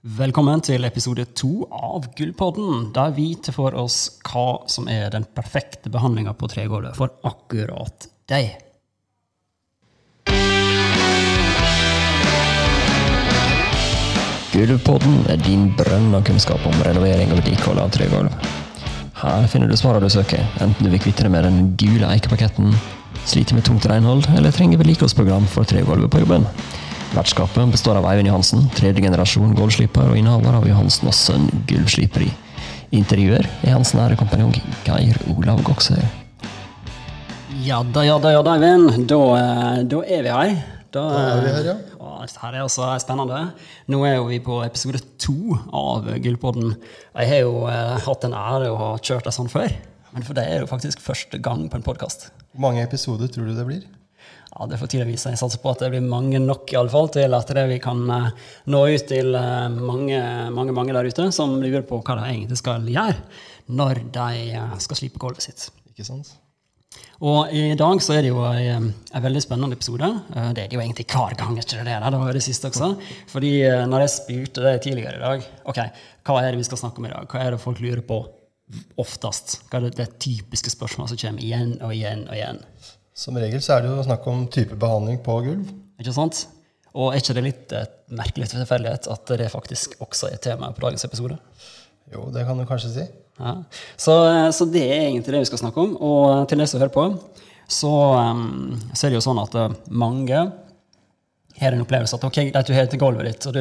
Velkommen til episode to av Gullpodden, der vi tar for oss hva som er den perfekte behandlinga på tregulvet for akkurat deg. Gullpodden er din brønn av kunnskap om renovering og vedlikehold av tregulv. Her finner du svarene du søker, enten du vil kvitte deg med den gule eikepaketten, sliter med tungt renhold eller trenger vedlikeholdsprogram for tregulvet på jobben. Vertskapet består av Eivind Johansen, tredje generasjon gulvsliper og innehaver av Johansen og Sønn gulvsliperi. Intervjuer er hans nære kompanjong Geir Olav Goksøy. Ja da, ja da, ja da, Eivind. Da, eh, da er vi her. Da, Da er vi her, ja. Å, dette her er også spennende. Nå er jo vi på episode to av Gullpodden. Jeg har jo eh, hatt en ære å ha kjørt det sånn før. Men for det er jo faktisk første gang på en podkast. Hvor mange episoder tror du det blir? Ja, Det får tida vise. Jeg satser på at det blir mange nok i alle fall, til at det vi kan eh, nå ut til eh, mange, mange, mange der ute som lurer på hva de egentlig skal gjøre når de eh, skal slipe gulvet sitt. Ikke sant? Og i dag så er det jo en, en veldig spennende episode. Det er det jo egentlig hver gang. ikke det der, Det var det siste også. Fordi når jeg spurte deg tidligere i dag ok, hva er det vi skal snakke om i dag, hva er det folk lurer på oftest? Hva er det, det typiske spørsmålet som kommer igjen og igjen og igjen? Som regel så er det jo snakk om type behandling på gulv. Ikke sant? Og er ikke det litt eh, merkelig tilfeldighet at det faktisk også er tema på dagens episode? Jo, det kan du kanskje si. Ja. Så, så det er egentlig det vi skal snakke om. Og til deg som hører på, så, um, så er det jo sånn at eh, mange har en opplevelse at ok, greit, du har til gulvet ditt, og du,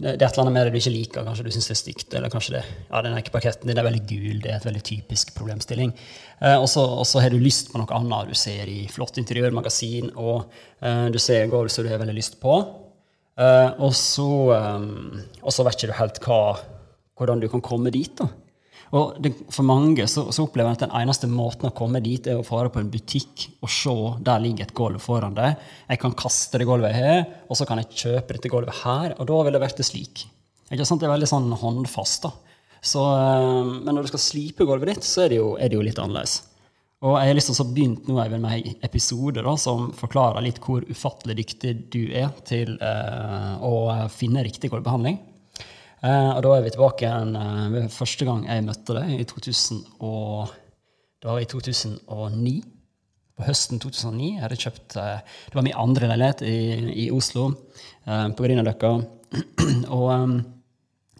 det er et eller annet med det du ikke liker. Kanskje du syns det er stygt, eller kanskje det, ja, den parketten din er veldig gul. Det er et veldig typisk problemstilling. Eh, og så har du lyst på noe annet du ser i flott interiørmagasin, og eh, du ser gulv som du har veldig lyst på. Eh, og, så, um, vet ikke du helt hva, hvordan du kan komme dit. da. Og det, For mange så, så opplever jeg at den eneste måten å komme dit, er å fare på en butikk og se der ligger et gulv foran deg. Jeg kan kaste det gulvet har, og så kan jeg kjøpe dette gulvet her. Og da vil det vært slik. Ikke sant? Det er veldig sånn håndfast. da. Så, eh, men når du skal slipe gulvet ditt, så er det jo, er det jo litt annerledes. Og jeg har liksom så begynt nå Eivind, med en episode da, som forklarer litt hvor ufattelig dyktig du er til eh, å finne riktig gulvbehandling. Eh, og da er vi tilbake igjen eh, første gang jeg møtte deg, i 2000 og, det var i 2009. På høsten 2009 jeg hadde kjøpt eh, Det var min andre leilighet i, i Oslo, eh, på Grünerløkka. og eh,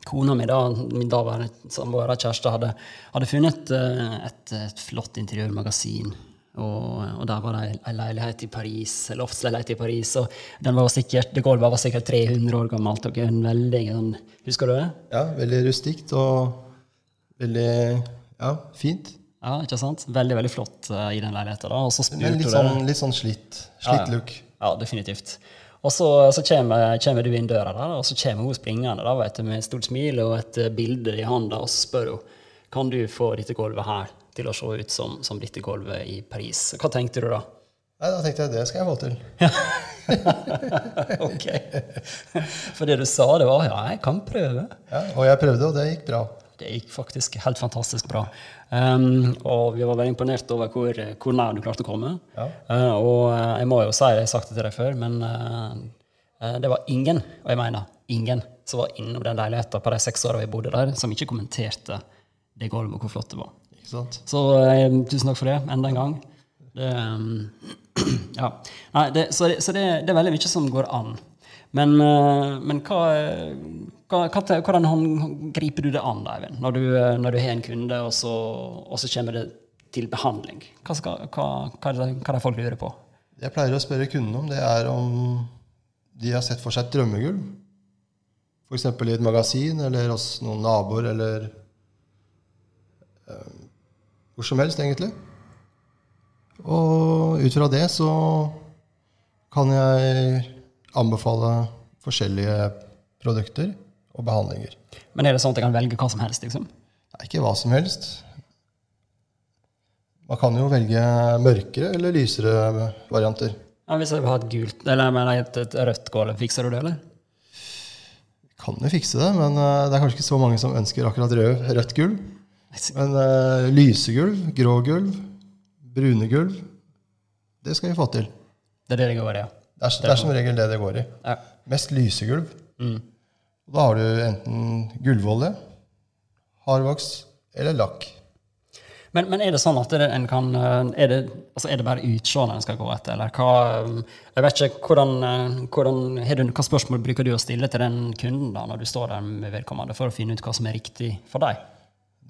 kona mi, da, min daværende samboer, kjæreste, hadde, hadde funnet eh, et, et flott interiørmagasin. Og, og der var det ei leilighet i Paris, en loftsleilighet i Paris. Og den var sikkert, det gulvet var sikkert 300 år gammelt. og en veldig, en, Husker du det? Ja, veldig rustikt og veldig ja, fint. Ja, ikke sant? Veldig veldig flott uh, i den leiligheten. da, og så spurte litt sånn, litt sånn slitt. Slitt look. Ja, definitivt. Og så, så kommer, kommer du inn døra, der, og så kommer hun springende da, vet du, med et stort smil og et eh, bilde i hånda, og så spør hun kan du få dette gulvet her til å se ut som, som brittegulvet i Paris. Hva tenkte du da? Nei, da tenkte jeg det skal jeg få til. ok. For det du sa, det var ja, jeg kan prøve. Ja, og jeg prøvde, og det gikk bra. Det gikk faktisk helt fantastisk bra. Um, og vi var veldig imponert over hvor, hvor nær du klarte å komme. Ja. Uh, og uh, jeg må jo si, jeg har sagt det til deg før, men uh, uh, det var ingen, og jeg mener ingen, som var innom den leiligheten på de seks åra vi bodde der, som ikke kommenterte det gulvet og hvor flott det var. Så eh, tusen takk for det, enda en gang. Det, um, ja. Nei, det, så det, så det, det er veldig mye som går an. Men, uh, men hva, hva, hvordan griper du det an, da, Eivind? Når du, uh, når du har en kunde, og så, og så kommer det til behandling? Hva, skal, hva, hva, det, hva er det folk lurer på? Det jeg pleier å spørre kundene om, det er om de har sett for seg et drømmegulv. F.eks. i et magasin, eller hos noen naboer, eller eh, hvor som helst, egentlig. Og ut fra det så kan jeg anbefale forskjellige produkter og behandlinger. Men er det sånn at jeg kan velge hva som helst? liksom? Nei, ikke hva som helst. Man kan jo velge mørkere eller lysere varianter. Ja, hvis jeg vil ha et gult, eller jeg mener et, et rødt gulv, fikser du det, eller? Kan jo fikse det, men eh, det er kanskje ikke så mange som ønsker akkurat rød, rødt gulv. Men uh, lysegulv, grå gulv, brune gulv, det skal vi få til. Det er det det går i, ja. Det er, det er som regel det det går i. ja. Mest lysegulv. Mm. Da har du enten gulvolje, hardvoks eller lakk. Men, men er det sånn at det, en kan eh, er det, altså er det bare utseendet en skal gå etter, eller hva eh, Jeg vet ikke, hvordan, hvordan du, Hva spørsmål bruker du å stille til den kunden da, når du står der med vedkommende, for å finne ut hva som er riktig for deg?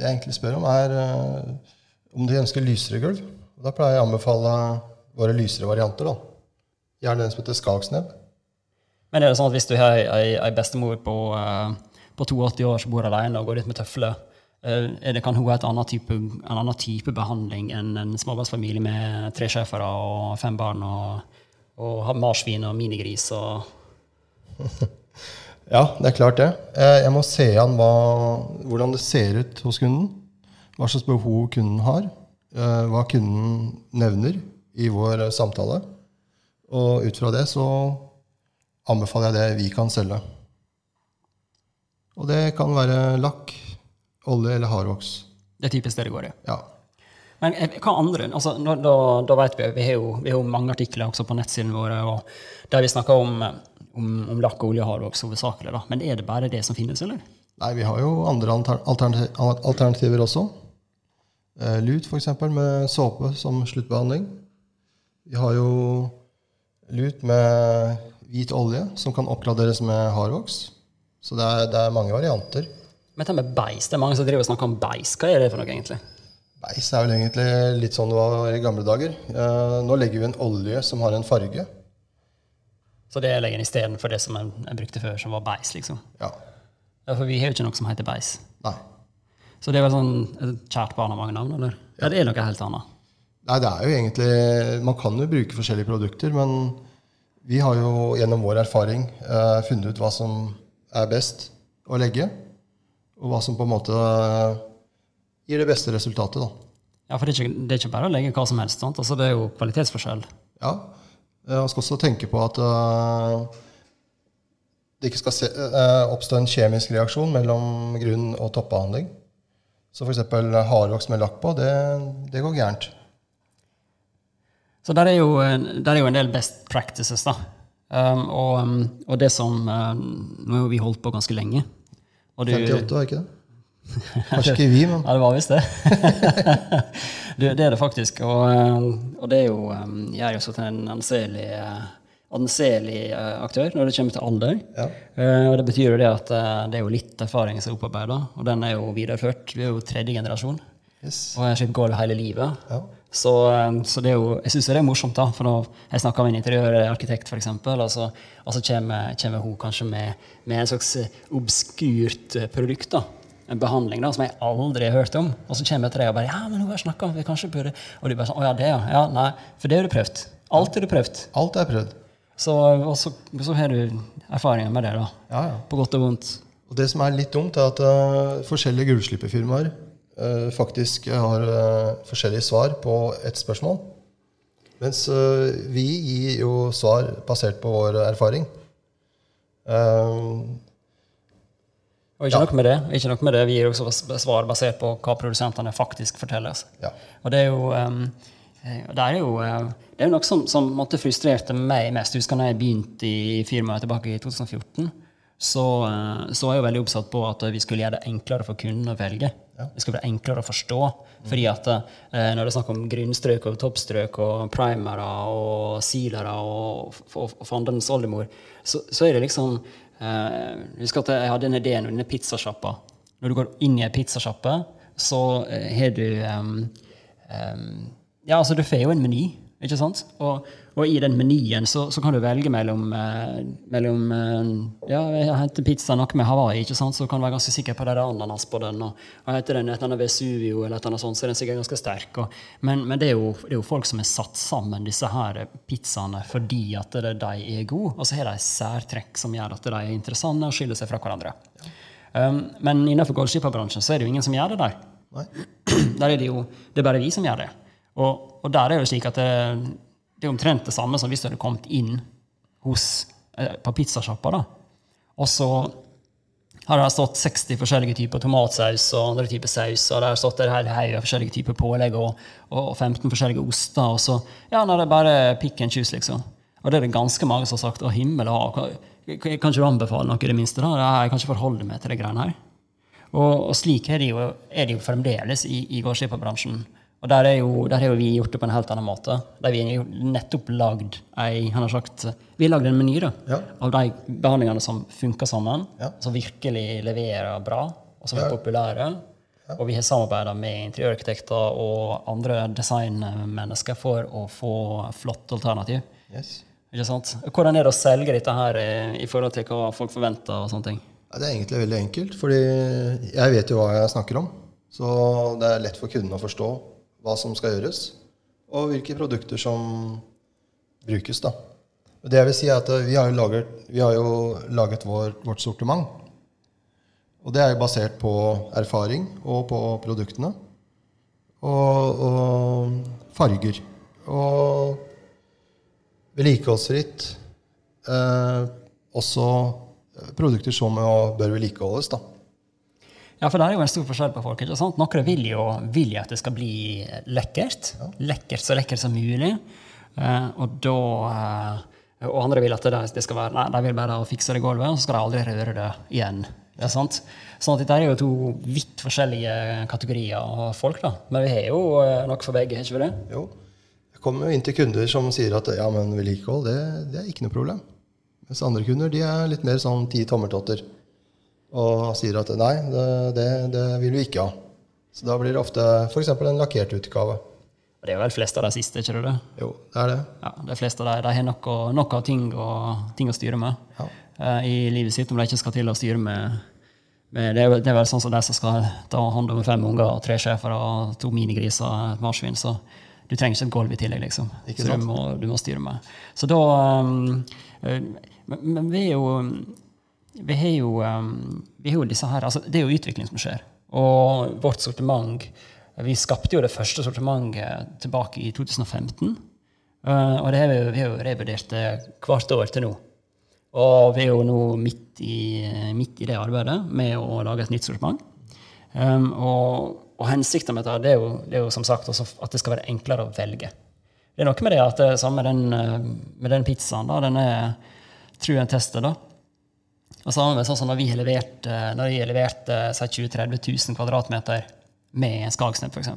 Det jeg egentlig spør om, er uh, om de ønsker lysere gulv. Og da pleier jeg å anbefale våre lysere varianter. da. Gjerne den som heter Skagsnebb. Men er det sånn at hvis du har ei, bestemor på, uh, på 82 år som bor alene og går ut med tøfler, uh, er det, kan hun ha type, en annen type behandling enn en småbarnsfamilie med tre schæfere og fem barn og, og marsvin og minigris og Ja, det er klart det. Eh, Jeg må se an hva, hvordan det ser ut hos kunden. Hva slags behov kunden har. eh, Hva kunden nevner i vår eh, samtale. Og ut fra det så anbefaler jeg det vi kan selge. Og det kan være lakk, olje eller hardvoks. Det er typisk det det går i. Ja. Men hva andre? Altså, da, da, da vet vi, vi har, jo, vi har jo mange artikler også på nettsidene våre og der vi snakker om, om, om lakk, olje og hardvoks hovedsakelig. da. Men er det bare det som finnes, eller? Nei, vi har jo andre alter- alternativer også. Eh, Lut f.eks. med såpe som sluttbehandling. Vi har jo lut med hvit olje som kan oppgraderes med hardvoks. Så det er, det er mange varianter. Men dette med beis, det er mange som driver og snakker om beis. Hva er det for noe, egentlig? Beis er vel egentlig litt sånn det var i gamle dager. Eh, nå legger vi en olje som har en farge. Så det legger en istedenfor det som en, en brukte før, som var beis, liksom. Ja. Ja, for vi har jo ikke noe som heter beis. Nei. Så det er vel sånn et kjært barn har mange navn, eller? Ja, det er noe helt annet. Nei, det er jo egentlig Man kan jo bruke forskjellige produkter, men vi har jo gjennom vår erfaring eh, funnet ut hva som er best å legge, og hva som på en måte eh, gir det beste resultatet. da. Ja, for det er, ikke, det er ikke bare å legge hva som helst. sant? Altså, det er jo kvalitetsforskjell. Ja. Eh, Man skal også tenke på at eh, det ikke skal se, eh, oppstå en kjemisk reaksjon mellom grunn- og toppbehandling. Så f.eks. hardvoks med lakk på, det, det går gærent. Så der er jo, der er jo en del best practices, da. Um, og, um, og det som um, Nå har vi holdt på ganske lenge. Du, 58, var ikke det? Kanskje ikke vi, men Ja, det var visst det. du, det er det faktisk. Og, um, og det er jo um, Jeg er jo sånn en anselig, uh, anselig uh, aktør når det kommer til alder. Ja. Uh, og det betyr jo det at uh, det er jo litt erfaring som er opparbeida, og den er jo videreført. Vi er jo tredje generasjon. yes. Og jeg har slitt gulv hele livet. Ja. Så, um, så det jo, jeg syns det er morsomt, da. For når jeg snakker med en interiørarkitekt, f.eks., og så og så kommer, kommer hun kanskje med, med en slags eh, obskurt eh, produkt. da, En behandling da, som jeg aldri har hørt om. Og så kommer jeg til deg og bare Ja, men hun har snakka om vi kanskje burde Og du bare sånn Å ja, det, ja. ja. Nei, for det har du prøvd. Alt har du prøvd. Alt er prøvd. Så, og så, så har du erfaringer med det, da. Ja, ja. På godt og vondt. Og det som er litt dumt, er at uh, forskjellige gullslipperfirmaer uh, faktisk har uh, forskjellige svar på ett spørsmål. Mens eh, vi gir jo svar basert på vår erfaring. Eh, Og ikke Ja. nok med det. ikke nok med det, Vi gir også svar basert på hva produsentene faktisk forteller oss. ja. Og det er jo um, det er jo, eh, det er noe som, som måtte frustrerte meg mest. Husker når jeg begynte i firmaet tilbake i 2014, så, eh, så var jeg jo veldig oppsatt på at vi skulle gjøre det enklere for kunden å velge. Det skulle være enklere å forstå. Fordi at når det er snakk om grunnstrøk og toppstrøk og primere og sealere og, og, og fandens oldemor, så, så er det liksom eh, Husk at jeg hadde en idé om denne pizzasjappa. Når du går inn i ei pizzasjappe, så eh, har du um, um, Ja, altså, du får jo en meny, ikke sant? Og, og i den menyen så, så kan du velge mellom, eh, mellom eh, Ja, jeg henter pizza noe med Hawaii, ikke sant? så kan du være ganske sikker på at det er ananas på den. Og, og heter den et eller annet Vesuvio, eller et eller annet sånt, så er den sikkert ganske sterk. Og, men men det, er jo, det er jo folk som har satt sammen disse her pizzaene fordi at det, de er gode, og så har de særtrekk som gjør at de er interessante og skiller seg fra hverandre. Um, men innenfor goldskipperbransjen så er det jo ingen som gjør det der. Nei. Der er det jo det er bare vi som gjør det. Og, og der er det jo slik at det, det er omtrent det samme som hvis du hadde kommet inn hos, eh, på pizzasjappa. Og så har det stått 60 forskjellige typer tomatsaus og andre typer saus, og det har stått en hel haug av forskjellige typer pålegg og, og 15 forskjellige oster, og så ja, nå er det bare pick and choose, liksom. Og det er det ganske mange som har sagt. Å, himmel og hav. Kan ikke du anbefale noe i det minste? da? Jeg kan ikke forholde meg til de greiene her. Og, og slik er det jo, er det jo fremdeles i, i gårdskipperbransjen. Og der er, jo, der har jo vi gjort det på en helt annen måte. Der vi har nettopp lagd ei, han har sagt, Vi har lagd en meny da, Ja. av de behandlingene som funker sammen, Ja. som virkelig leverer bra, og som er Ja. populære. Og vi har samarbeida med interiørarkitekter og andre designmennesker for å få flotte alternativ. Yes. Ikke sant? Hvordan er det å selge dette her eh, i forhold til hva folk forventer? og sånne ting? Ja, det er egentlig veldig enkelt, fordi jeg vet jo hva jeg snakker om. Så det er lett for kunden å forstå hva som skal gjøres, og hvilke produkter som brukes. da. Det jeg vil si er at Vi har jo laget, har jo laget vår, vårt sortiment. Og det er jo basert på erfaring og på produktene. Og, og farger. Og vedlikeholdsfritt. Eh, også produkter som bør vedlikeholdes. da. Ja, for det er jo en stor forskjell på folk. ikke sant? Noen vil jo, vil at det skal bli lekkert. Lekkert så lekkert som mulig. Uh, og da uh, Og andre vil at det, det skal være Nei, de vil bare fikse det gulvet, og så skal de aldri røre det igjen. Ikke sant? Sånn at dette er jo to vidt forskjellige kategorier av folk. da. Men vi har jo uh, noe for begge, har ikke vi det? Jo. Jeg kommer jo inn til kunder som sier at ja, men vedlikehold det, det er ikke noe problem. Mens andre kunder de er litt mer sånn ti tommeltotter og sier at nei, det, det, vil vi ikke ha. Så da blir det ofte f.eks. en lakkert utgave. Og det er vel flest av de siste, ikke det? Jo, det er det. Ja, De fleste av de, de har nok, nok av ting å, ting å styre med Ja. uh, i livet sitt, om de ikke skal til å styre med, med det, er, det er vel sånn som de som skal ta hånd om fem unger, tre sjefer og to minigriser og et marsvin. Så du trenger ikke et gulv i tillegg, liksom. Ikke så du må, du må styre med. Så da um, men, men vi er jo vi har jo, um, vi har jo disse her, altså Det er jo utvikling som skjer. Og vårt sortiment Vi skapte jo det første sortimentet tilbake i 2015. Uh, og det har vi, vi har jo revurdert hvert år til nå. Og vi er jo nå midt i, midt i det arbeidet med å lage et nytt sortiment. Um, og, og hensikten med dette det er, jo, det er jo som sagt at det skal være enklere å velge. Det er noe med det at det samme med den, uh, med den pizzaen. da, Den er tru en tested. da. Og sammen med sånn som når vi har levert, eh, når vi har levert eh, si 20 000-30 000 kvadratmeter med Skagsnep, f.eks.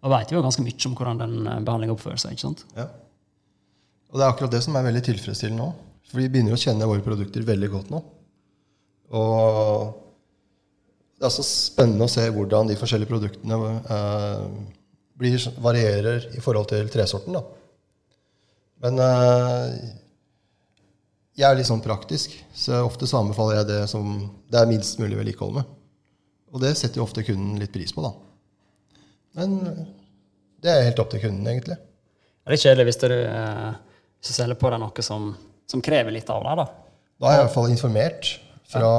Da vet vi jo ganske mye om hvordan den behandlinga oppfører seg. ikke sant? Ja. Og det er akkurat det som er veldig tilfredsstillende nå. For vi begynner å kjenne våre produkter veldig godt nå. Og det er så spennende å se hvordan de forskjellige produktene eh, blir, varierer i forhold til tresorten. Da. Men eh, jeg er litt sånn praktisk, så ofte så anbefaler jeg det som det er minst mulig vedlikehold med. Og det setter jo ofte kunden litt pris på, da. Men det er helt opp til kunden, egentlig. Det er kjedelig hvis du, eh, hvis du selger på deg noe som, som krever litt av deg. da. Da er jeg i hvert fall informert fra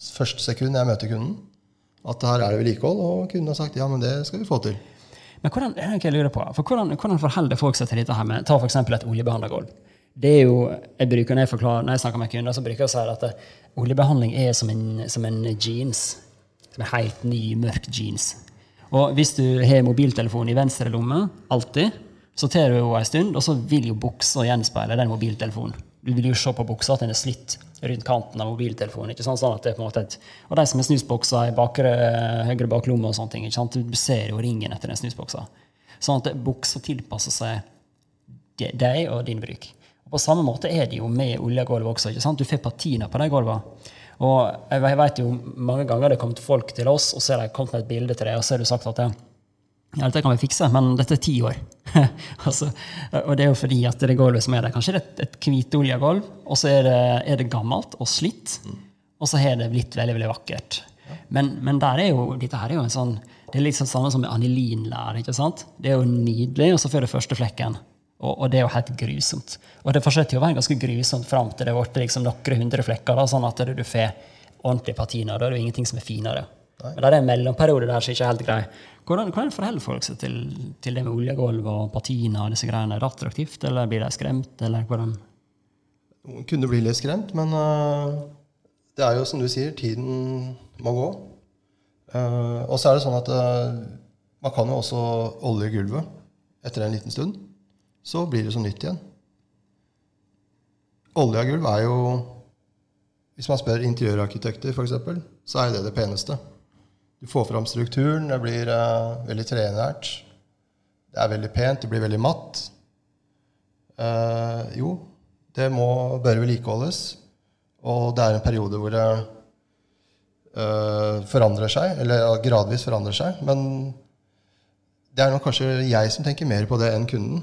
første sekund jeg møter kunden, at her er det vedlikehold, og kunden har sagt ja, men det skal vi få til. Men hvordan, det jeg lurer på, for hvordan, hvordan forholder folk seg til dette her med Ta f.eks. et oljebehandla gulv. Det er jo, jeg bruker, når, jeg forklarer, når jeg snakker med kunder, så bruker jeg å si at det, oljebehandling er som en, som en jeans. Som en helt ny, mørk jeans. Og hvis du har mobiltelefonen i venstre lomme, alltid, så tar du jo en stund, og så vil jo buksa gjenspeile den mobiltelefonen. Du vil jo se på buksa at den er slitt rundt kanten av mobiltelefonen. ikke sant? Sånn at det er på en måte et, og de som har snusboksa i bakre, høyre baklomme og sånne ting, ikke sant? du ser jo ringen etter den snusboksa. Sånn at buksa tilpasser seg deg og din bruk. Og På samme måte er det jo med oljegulv også. ikke sant? Du får patina på de gulvene. Og jeg vet jo mange ganger det har kommet folk til oss, og så har de kommet med et bilde til deg, og så har du sagt at ja, dette kan vi fikse, men dette er ti år. altså, og det er jo fordi at det gulvet som er der, kanskje det er et, hvitoljegulv, og så er det, er det gammelt og slitt, og så har det blitt veldig veldig vakkert. Men, men er jo, dette her er jo en sånn, det er litt sånn samme som med anilinlær. ikke sant? Det er jo nydelig, og så får du første flekken. Og, og det er jo helt grusomt. Og det fortsetter jo å være ganske grusomt fram til det ble liksom noen hundre flekker, da, sånn at du får ordentlig patina. Da er det jo ingenting som er finere. Men det er en mellomperiode der som ikke er helt grei. Hvordan, hvordan forholder folk seg til, til det med oljegulv og patina og disse greiene? Er det attraktivt, eller blir de skremt, eller hvordan? Noen kunne bli litt skremt, men uh, det er jo som du sier, tiden må gå. Uh, og så er det sånn at uh, man kan jo også olje gulvet etter en liten stund. Så blir det som nytt igjen. Olje og gulv er jo Hvis man spør interiørarkitekter, f.eks., så er det det peneste. Du får fram strukturen, det blir uh, veldig trenært. Det er veldig pent, det blir veldig matt. Uh, jo, det må bør vedlikeholdes. Og det er en periode hvor det uh, forandrer seg, eller gradvis forandrer seg. Men det er nok kanskje jeg som tenker mer på det enn kunden.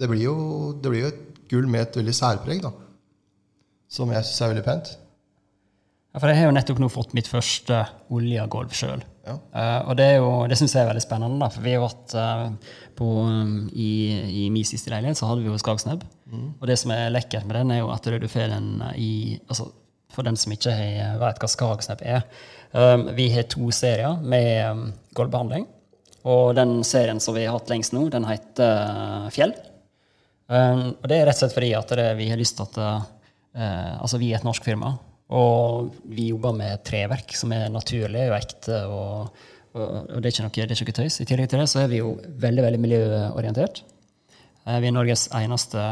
Det blir jo, det blir jo et gull med et veldig særpreg, da. Som jeg syns er veldig pent. Ja, for jeg har jo nettopp nå fått mitt første oljegulv sjøl. Ja. og det, er jo, det syns jeg er veldig spennende, da, for vi har vært uh, på, um, i, i min siste leilighet, så hadde vi jo Skagsnebb. Og det som er lekkert med den, er jo at du får den i altså, For den som ikke har- vet hva Skagsnebb er. Um, vi har to serier med um, gulvbehandling. Og den serien som vi har hatt lengst nå, den heter uh, Fjell. Um, og det er rett og slett fordi at det, vi har lyst til at uh, Altså, vi er et norsk firma, og vi jobber med treverk som er naturlig og ekte. og, og, og det, er ikke noe, det er ikke noe tøys. I tillegg til det så er vi jo veldig veldig miljøorientert. Uh, vi er Norges eneste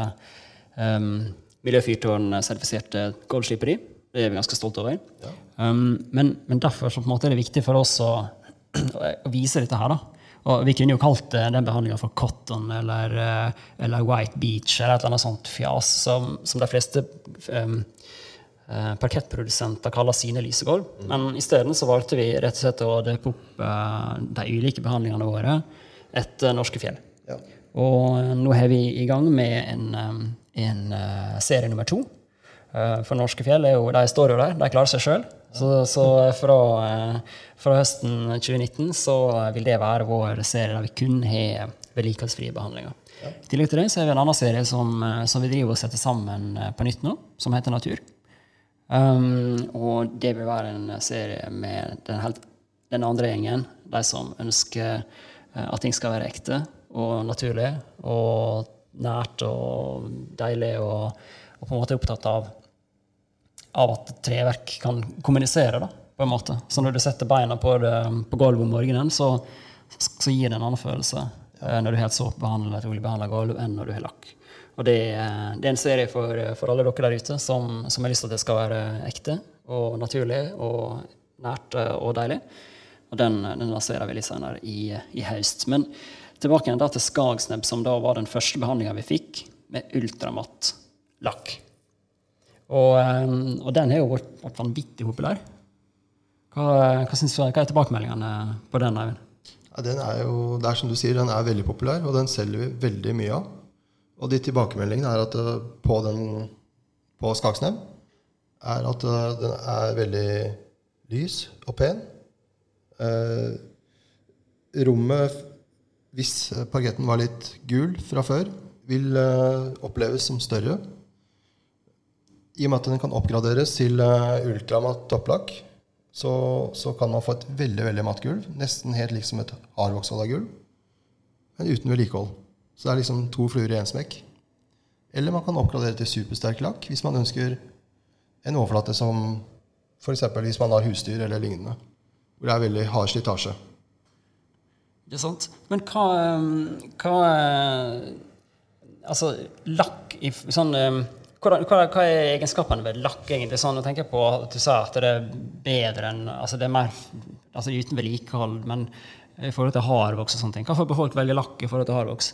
um, miljøfyrtårn-sertifiserte goldsliperi. Det er vi ganske stolte over. Um, men, men derfor så måte er det viktig for oss å, å vise dette her. da. Og vi kunne jo kalt den behandlinga for cotton eller, eh, eller white beach eller et eller annet sånt fjas som, som de fleste um, eh, parkettprodusenter kaller sine lysegulv. Men isteden så valgte vi rett og slett å døpe opp eh, de ulike behandlingene våre etter norske fjell. Ja. Og eh, nå er vi i gang med en, um, en eh, serie nummer to. Eh, For norske fjell jo, de står jo der, de klarer seg sjøl. Så, så fra, eh, fra høsten 2019 så vil det være vår serie der vi kun har vedlikeholdsfrie behandlinger. I tillegg til det så har vi en annen serie som, eh, som vi driver og setter sammen eh, på nytt nå, som heter Natur. Um, og det vil være en serie med den, helt, den andre gjengen, de som ønsker at ting skal være ekte og naturlig og nært og deilig, og, og på en måte opptatt av, av at treverk kan kommunisere, da, på en måte. Så når du setter beina på, det, på gulvet om morgenen, så, så gir det en annen følelse ja. når du har et såpebehandla eller oljebehandla gulv, enn når du har lakk. Og det, er- det er en serie for, for alle dere der ute som, som har lyst til at det skal være ekte og naturlig og nært eh, og deilig. Og den, den lanserer vi litt senere i, i høst. Men tilbake igjen da til Skagsnebb, som da var den første behandlinga vi fikk med ultramatt lakk. Og, eh, og den har jo vært, vanvittig populær. Hva, hva, synes, hva er tilbakemeldingene på den? Ja, den er jo, det er som du sier, den er veldig populær, og den selger vi veldig mye av. Og de tilbakemeldingene er at eh, på, den, på Skaksnem er at eh, den er veldig lys og pen. Eh, rommet, hvis parketten var litt gul fra før, vil eh, oppleves som større. I og med at den kan oppgraderes til eh, ultramatt topplakk, så, så kan man få et veldig veldig matt gulv. Nesten helt likt som et hardvoksholda-gulv, men uten vedlikehold. Så det er liksom to fluer i én smekk. Eller man kan oppgradere til supersterk lakk hvis man ønsker en overflate som f.eks. hvis man har husdyr eller lignende, hvor det er veldig hard slitasje. er sant? Men hva, um, hva uh, Altså, lakk i sånn um, hva, hva, er egenskapene ved lakk, egentlig? Sånn, jeg tenker på at Du sa at det er bedre enn Altså, det er mer altså, uten vedlikehold, men i forhold til hardvoks og sånne ting. Hvorfor bør folk velge lakk i forhold til hardvoks?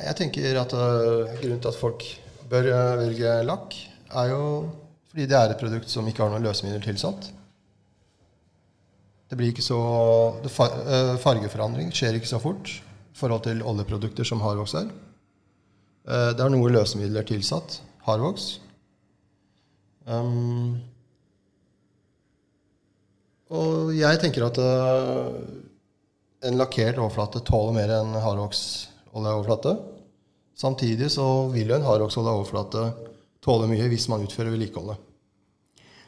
Jeg tenker at uh, Grunnen til at folk bør øh, velge lakk, er jo fordi det er et produkt som ikke har noen løsemidler tilsatt. Det blir ikke så det far, uh, Fargeforandring skjer ikke så fort i forhold til oljeprodukter som hardvoks er. Eh, Det er noe løsemidler tilsatt, hardvoks. Um, og jeg tenker at uh, en lakkert overflate tåler mer enn hardvoksoljeoverflate. Samtidig så vil jo en hardvoksoljeoverflate tåle mye hvis man utfører vedlikeholdet.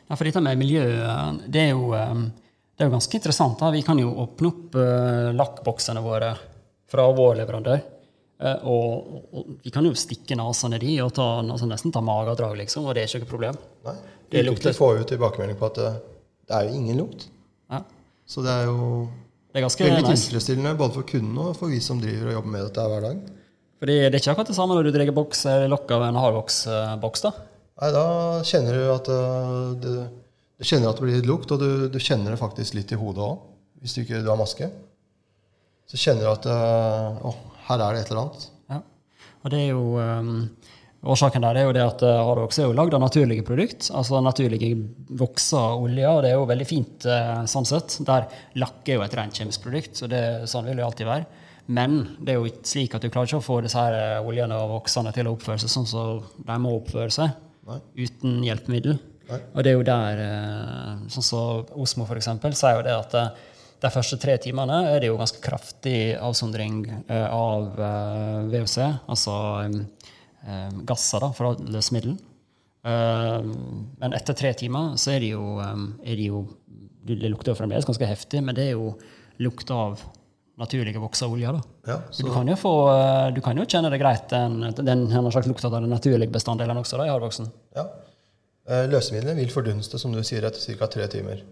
Ja, for dette med miljø, det er jo, um, det er jo ganske interessant. Da. Vi kan jo åpne opp uh, lakkboksene våre fra vår leverandør. Eh, og, og vi kan jo stikke nesene i og ta, altså nesten ta magedrag, liksom, og det er ikke noe problem. Nei, Det det lukter- får jo tilbakemelding på at det, det er jo ingen lukt. Ja. Så det er jo Det er ganske veldig nice. tilfredsstillende både for kunden og for vi som driver og jobber med dette hver dag. Fordi det er ikke akkurat det samme når du drar boks eller lokk av en hardvoksboks. da. Nei, da kjenner du at det, du, du kjenner at det blir litt lukt, og du, du kjenner det faktisk litt i hodet òg, hvis du ikke du har maske. Så kjenner du at øh, å, her er det et eller annet. Ja. Og det er jo um, Årsaken der er jo det at uh, hardvoks er jo lagd av naturlige produkt, altså naturlige vokser oljer, og det er jo veldig fint sånn sett. Der lakk er jo et rent kjemisk produkt, så det, sånn vil det alltid være. Men det er jo ikke slik at du klarer ikke å få disse her oljene og voksene til å oppføre seg sånn som de må oppføre seg, Nei. uten hjelpemiddel. Nei. Og det er jo der, sånn som Osmo for eksempel, sier jo det at de første tre timene er det jo ganske kraftig avsondring uh, av uh, VOC, altså um, gasser da, fra løsemiddel. Men etter tre timer så er det jo, er det, jo det lukter jo fremdeles ganske heftig, men det er jo lukt av naturlige voksa olje. da. Ja, Så du kan jo, få, du kan jo kjenne det greit, den, den den slags lukt av den naturlige bestanddelen også da, i hardvoksen. ja. Løsemidlene vil fordunste, som du sier, etter ca. tre timer.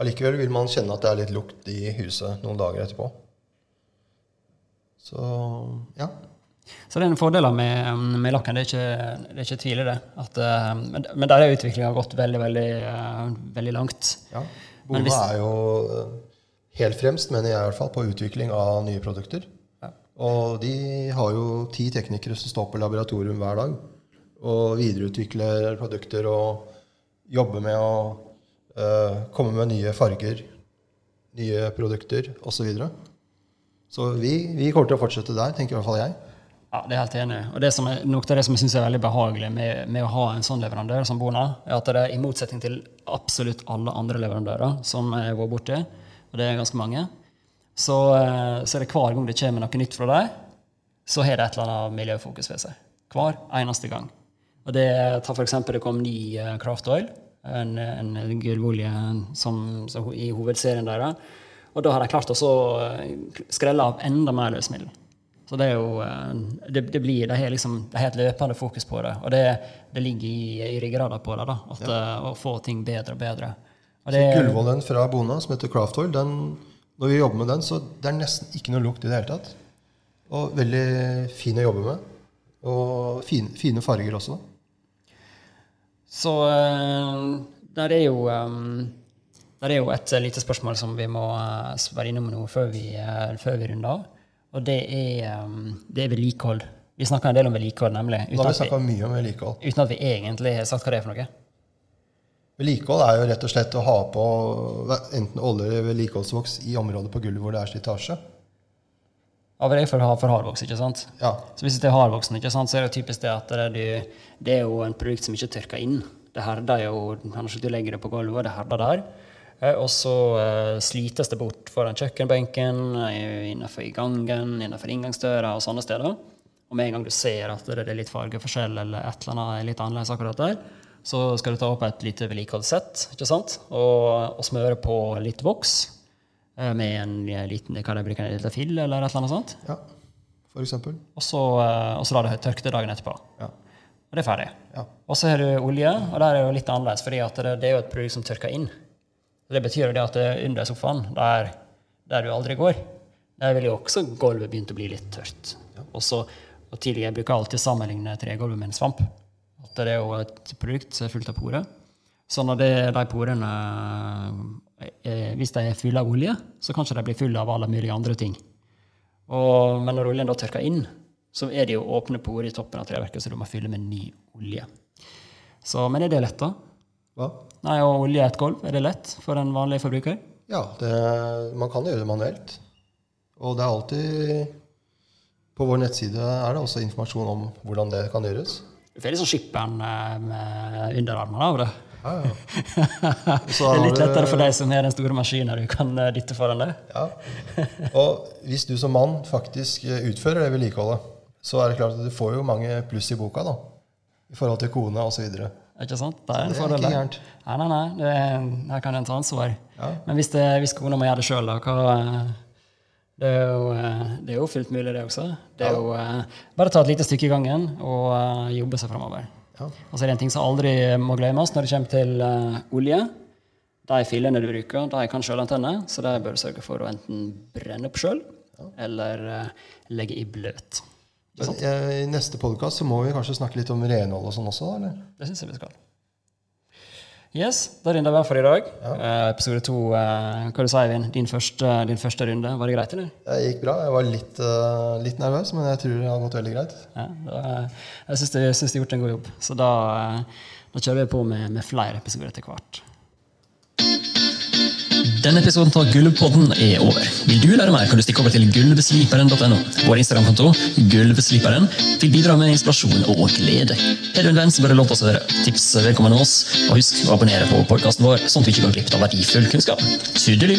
Allikevel vil man kjenne at det er litt lukt i huset noen dager etterpå. Så ja. Så det er en fordel med, med lakken. Det er ikke, det er ikke tvil i det. At, eh, men, men der er utviklinga gått veldig, veldig, eh, veldig langt. ja. Men hvis- er jo eh, helt fremst, mener jeg i hvert fall, på utvikling av nye produkter. Ja. Og de har jo ti teknikere som står på laboratorium hver dag og videreutvikler produkter og jobber med å komme med nye farger, nye produkter osv. Så, videre. så vi, vi kommer til å fortsette der, tenker i hvert fall jeg. Ja, det er helt enig. Og det som er, Noe av det som jeg syns er veldig behagelig med, med å ha en sånn leverandør som Bona, er at det er i motsetning til absolutt alle andre leverandører som jeg har borti, og det er ganske mange, så, eh, så er det hver gang det kommer noe nytt fra deg, så har det et eller annet miljøfokus ved seg. Hver eneste gang. Og det Ta eksempel, det kom ny eh, Craft Oil, en, en som, som i hovedserien deres. Og da har de klart å eh, skrelle av enda mer løsmiddel. Så det er jo eh, Det, det blir De har liksom, et løpende fokus på det. Og det, det ligger i, i ryggrada på det, da, at, ja. å få ting bedre og bedre. Og det, Gullvollen fra Bona, som heter Craft Oil, den, når vi jobber med den, så det er nesten ikke noe lukt i det hele tatt. Og veldig fin å jobbe med. Og fine, fine farger også. Så eh, der er jo eh, der er jo et eh, lite spørsmål som vi må være innom nå før vi, før vi runder av. Og det er, det er vedlikehold. Vi snakker en del om vedlikehold, nemlig. Uten vi at, vi, mye om vedlikehold. uten at vi egentlig har sagt hva det er for noe. Vedlikehold er jo rett og slett å ha på enten olje eller vedlikeholdsvoks i området på gulvet hvor det er slitasje. Det er for, for hardvoksen, ikke sant? Ja, Så hvis det er hardvoksen, ikke sant, så er det typisk det at det, er det er jo en produkt som ikke tørker inn. Det herder jo Kanskje du legger det på gulvet, og det herder der. Eh, Og så uh, slites det bort foran kjøkkenbenken, innenfor i gangen, innenfor inngangsdøra og sånne steder. Og med en gang du ser at det er litt fargeforskjell eller et eller annet er litt annerledes akkurat der, så skal du ta opp et lite vedlikeholdssett ikke sant? Og, og smøre på litt voks med en liten hva det bruker, en liten fill eller et eller annet sånt. ja, for eksempel. Og så, eh, og så lar det tørke det dagen etterpå. Ja. Og det er ferdig. Ja. Og så har du olje, og der er det jo litt annerledes, fordi det, det er jo et produkt som tørker inn. Og det betyr jo det at det er under sofaen, der, der du aldri går, der vil jo også gulvet begynt å bli litt tørt. Og, så, og tidligere jeg bruker alltid sammenligne tregulvet med en svamp. At det er jo et produkt som er fullt av porer. Så når det, de porene eh, Hvis de er fulle av olje, så kanskje de blir fulle av alle mulige andre ting. Og, men når oljen da tørker inn, så er det jo åpne porer i toppen av treverket, så du må fylle med ny olje. Så, men er det lett, da? Hva? Nei, Å olje et gulv, er det lett for en vanlig forbruker? Ja, det, man kan gjøre det manuelt. Og det er alltid På vår nettside er det også informasjon om hvordan det kan gjøres. Du får litt sånn skipperen eh, med underarmene av det. Ja, ja. Det er litt lettere for deg som har den store maskinen du kan eh, dytte foran deg. Ja. Og hvis du som mann faktisk eh, utfører det vedlikeholdet, så er det klart at du får jo mange pluss i boka, da. I forhold til kone osv. Ikke sant? Det er en fordel. Nei, nei, nei. Det er, her kan en ta ansvar. Ja. Men hvis, det, hvis kona må gjøre det sjøl, da, hva eh, det er, jo, det er jo fullt mulig, det også. Det er jo Bare ta et lite stykke i gangen og jobbe seg framover. Ja. Og så er det en ting som aldri må glemmes når det kommer til uh, olje. De filene du bruker, de kan sjølantenne, så de bør du sørge for å enten brenne opp sjøl eller uh, legge i bløt. Eh, I neste podkast må vi kanskje snakke litt om renhold og sånn også? eller? Det syns jeg vi skal. Yes, da runder vi av for i dag. Eh, episode to, eh, hva du sa Eivind? Din første, din første runde, var det greit, eller? Det gikk bra. Jeg var litt, uh, litt nervøs, men jeg tror det har gått veldig greit. Ja, da, jeg syns du har gjort en god jobb. Så da, eh, da kjører vi på med, med flere episoder etter hvert. Denne episoden av Gulvpodden er over. Vil du lære mer, kan du stikke over til gulvsliperen.no. Vår Instagram-konto, Gulvsliperen, vil bidra med inspirasjon og glede. Er du en venn som bør låte oss høre, tips vedkommende oss, og husk å abonnere på podkasten vår, sånn at du ikke går glipp av verdifull kunnskap. Tudelu!